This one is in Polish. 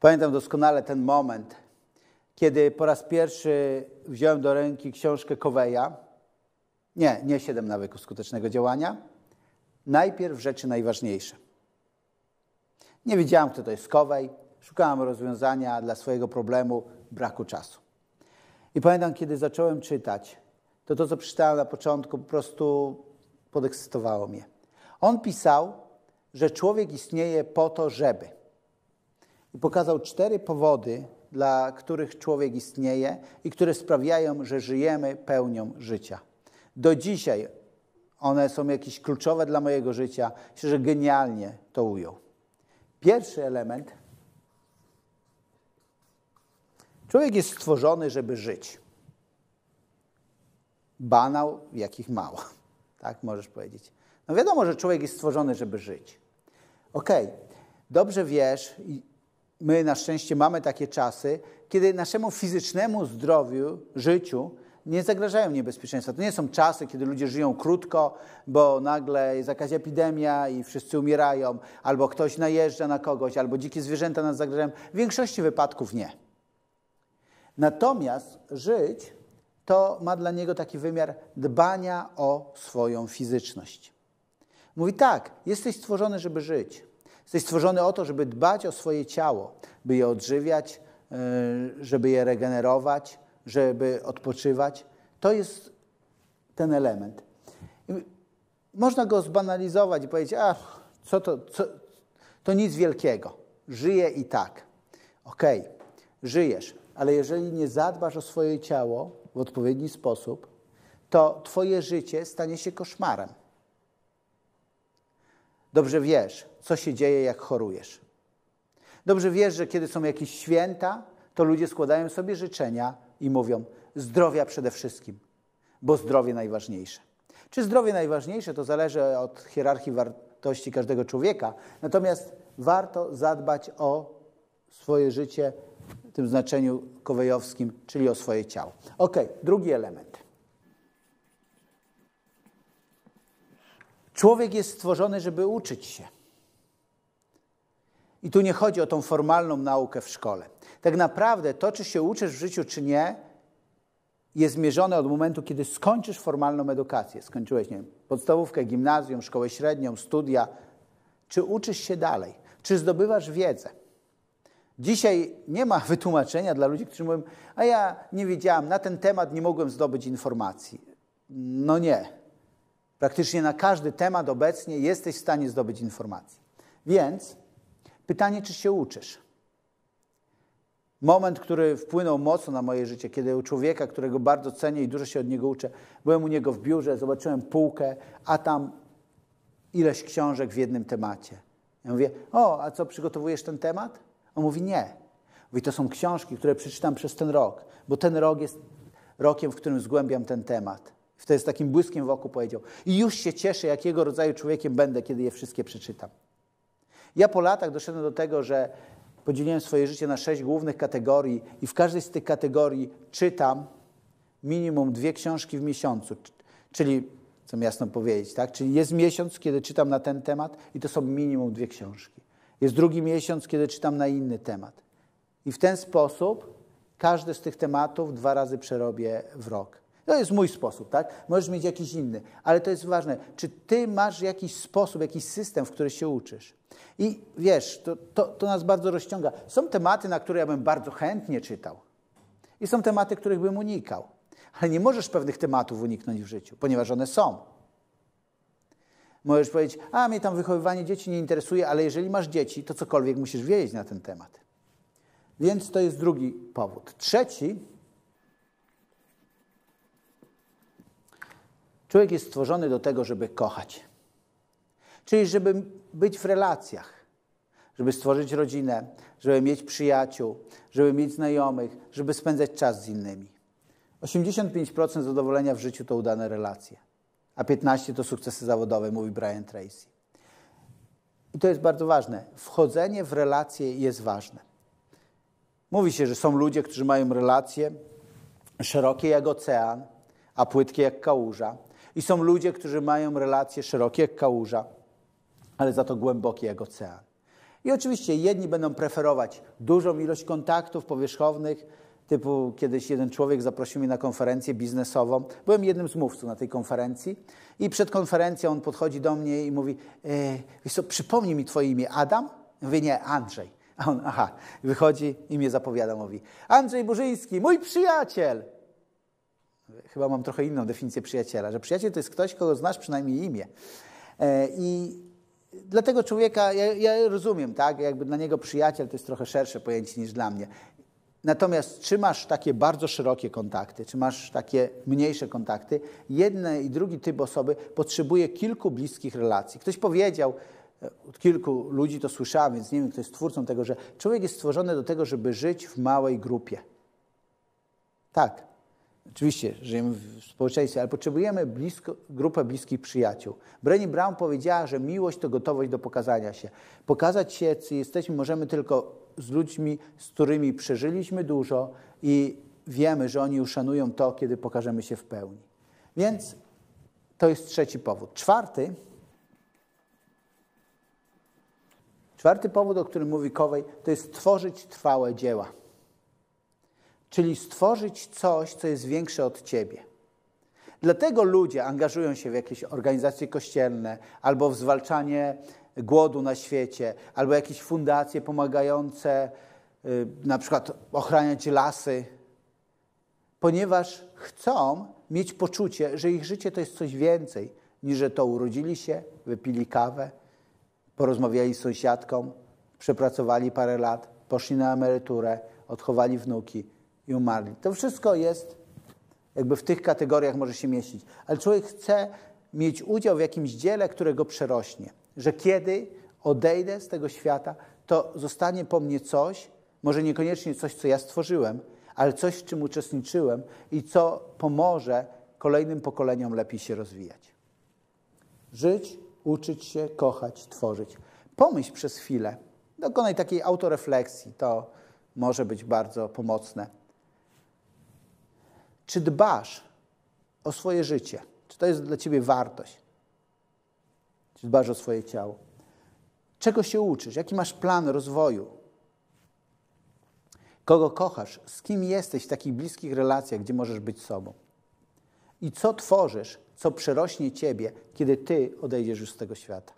Pamiętam doskonale ten moment, kiedy po raz pierwszy wziąłem do ręki książkę Coveya. Nie, nie Siedem nawyków skutecznego działania. Najpierw rzeczy najważniejsze. Nie wiedziałam, kto to jest Covey. Szukałam rozwiązania dla swojego problemu braku czasu. I pamiętam, kiedy zacząłem czytać, to to, co przeczytałem na początku, po prostu podekscytowało mnie. On pisał, że człowiek istnieje po to, żeby. I pokazał cztery powody, dla których człowiek istnieje i które sprawiają, że żyjemy pełnią życia. Do dzisiaj one są jakieś kluczowe dla mojego życia. Myślę, że genialnie to ujął. Pierwszy element. Człowiek jest stworzony, żeby żyć. Banał, jakich mało. Tak możesz powiedzieć. No wiadomo, że człowiek jest stworzony, żeby żyć. Okej, okay. dobrze wiesz, my na szczęście mamy takie czasy, kiedy naszemu fizycznemu zdrowiu, życiu nie zagrażają niebezpieczeństwa. To nie są czasy, kiedy ludzie żyją krótko, bo nagle jest jakaś epidemia i wszyscy umierają, albo ktoś najeżdża na kogoś, albo dzikie zwierzęta nas zagrażają. W większości wypadków nie. Natomiast żyć to ma dla niego taki wymiar dbania o swoją fizyczność. Mówi tak, jesteś stworzony, żeby żyć. Jesteś stworzony o to, żeby dbać o swoje ciało, by je odżywiać, e, żeby je regenerować, żeby odpoczywać. To jest ten element. Można go zbanalizować i powiedzieć, a co to, co, to nic wielkiego. Żyję i tak. Okej, okay, żyjesz, ale jeżeli nie zadbasz o swoje ciało w odpowiedni sposób, to twoje życie stanie się koszmarem. Dobrze wiesz, co się dzieje, jak chorujesz. Dobrze wiesz, że kiedy są jakieś święta, to ludzie składają sobie życzenia i mówią: zdrowia przede wszystkim, bo zdrowie najważniejsze. Czy zdrowie najważniejsze, to zależy od hierarchii wartości każdego człowieka, natomiast warto zadbać o swoje życie w tym znaczeniu kowejowskim, czyli o swoje ciało. Ok, drugi element. Człowiek jest stworzony, żeby uczyć się. I tu nie chodzi o tą formalną naukę w szkole. Tak naprawdę to, czy się uczysz w życiu, czy nie, jest zmierzone od momentu, kiedy skończysz formalną edukację. Skończyłeś, nie wiem, podstawówkę, gimnazjum, szkołę średnią, studia. Czy uczysz się dalej? Czy zdobywasz wiedzę? Dzisiaj nie ma wytłumaczenia dla ludzi, którzy mówią, a ja nie wiedziałam, na ten temat nie mogłem zdobyć informacji. No nie. Praktycznie na każdy temat obecnie jesteś w stanie zdobyć informacje. Więc pytanie, czy się uczysz? Moment, który wpłynął mocno na moje życie, kiedy u człowieka, którego bardzo cenię i dużo się od niego uczę, byłem u niego w biurze, zobaczyłem półkę, a tam ileś książek w jednym temacie. Ja mówię, o, a co, przygotowujesz ten temat? On mówi, nie. Mówi, to są książki, które przeczytam przez ten rok, bo ten rok jest rokiem, w którym zgłębiam ten temat. Wtedy z takim błyskiem w oku powiedział. I już się cieszę, jakiego rodzaju człowiekiem będę, kiedy je wszystkie przeczytam. Ja po latach doszedłem do tego, że podzieliłem swoje życie na sześć głównych kategorii i w każdej z tych kategorii czytam minimum dwie książki w miesiącu. Czyli, co jasno powiedzieć, tak? Czyli jest miesiąc, kiedy czytam na ten temat i to są minimum dwie książki. Jest drugi miesiąc, kiedy czytam na inny temat. I w ten sposób każdy z tych tematów dwa razy przerobię w rok. To jest mój sposób, tak? Możesz mieć jakiś inny, ale to jest ważne. Czy ty masz jakiś sposób, jakiś system, w który się uczysz? I wiesz, to, to, to nas bardzo rozciąga. Są tematy, na które ja bym bardzo chętnie czytał. I są tematy, których bym unikał. Ale nie możesz pewnych tematów uniknąć w życiu, ponieważ one są. Możesz powiedzieć, a mnie tam wychowywanie dzieci nie interesuje, ale jeżeli masz dzieci, to cokolwiek musisz wiedzieć na ten temat. Więc to jest drugi powód. Trzeci, człowiek jest stworzony do tego, żeby kochać. Czyli żeby być w relacjach, żeby stworzyć rodzinę, żeby mieć przyjaciół, żeby mieć znajomych, żeby spędzać czas z innymi. 85% zadowolenia w życiu to udane relacje a 15 to sukcesy zawodowe, mówi Brian Tracy. I to jest bardzo ważne. Wchodzenie w relacje jest ważne. Mówi się, że są ludzie, którzy mają relacje szerokie jak ocean, a płytkie jak kałuża. I są ludzie, którzy mają relacje szerokie jak kałuża, ale za to głębokie jak ocean. I oczywiście jedni będą preferować dużą ilość kontaktów powierzchownych, typu kiedyś jeden człowiek zaprosił mnie na konferencję biznesową. Byłem jednym z mówców na tej konferencji i przed konferencją on podchodzi do mnie i mówi, e, wiesz co, przypomnij mi twoje imię, Adam? Ja mówię, nie, Andrzej. A on, aha, wychodzi i mnie zapowiada, mówi, Andrzej Burzyński, mój przyjaciel. Chyba mam trochę inną definicję przyjaciela, że przyjaciel to jest ktoś, kogo znasz przynajmniej imię. E, I dla tego człowieka, ja, ja, rozumiem, tak, jakby dla niego przyjaciel to jest trochę szersze pojęcie niż dla mnie. Natomiast czy masz takie bardzo szerokie kontakty, czy masz takie mniejsze kontakty, jeden i drugi typ osoby potrzebuje kilku bliskich relacji. Ktoś powiedział, od kilku ludzi to słyszałem, więc nie wiem, kto jest twórcą tego, że człowiek jest stworzony do tego, żeby żyć w małej grupie. Tak, oczywiście żyjemy w społeczeństwie, ale potrzebujemy blisko, grupę bliskich przyjaciół. Brené Brown powiedziała, że miłość to gotowość do pokazania się. Pokazać się, co jesteśmy, możemy tylko z ludźmi, z którymi przeżyliśmy dużo i wiemy, że oni uszanują to, kiedy pokażemy się w pełni. Więc to jest trzeci powód. Czwarty, czwarty powód, o którym mówi Kowej, to jest tworzyć trwałe dzieła. Czyli stworzyć coś, co jest większe od ciebie. Dlatego ludzie angażują się w jakieś organizacje kościelne albo w zwalczanie głodu na świecie, albo jakieś fundacje pomagające y, na przykład ochraniać lasy, ponieważ chcą mieć poczucie, że ich życie to jest coś więcej niż że to urodzili się, wypili kawę, porozmawiali z sąsiadką, przepracowali parę lat, poszli na emeryturę, odchowali wnuki i umarli. To wszystko jest jakby w tych kategoriach może się mieścić. Ale człowiek chce mieć udział w jakimś dziele, które go przerośnie że kiedy odejdę z tego świata, to zostanie po mnie coś, może niekoniecznie coś, co ja stworzyłem, ale coś, w czym uczestniczyłem i co pomoże kolejnym pokoleniom lepiej się rozwijać. Żyć, uczyć się, kochać, tworzyć. Pomyśl przez chwilę, dokonaj takiej autorefleksji, to może być bardzo pomocne. Czy dbasz o swoje życie? Czy to jest dla ciebie wartość? Czy dbasz o swoje ciało? Czego się uczysz? Jaki masz plan rozwoju? Kogo kochasz? Z kim jesteś w takich bliskich relacjach, gdzie możesz być sobą? I co tworzysz, co przerośnie ciebie, kiedy ty odejdziesz już z tego świata?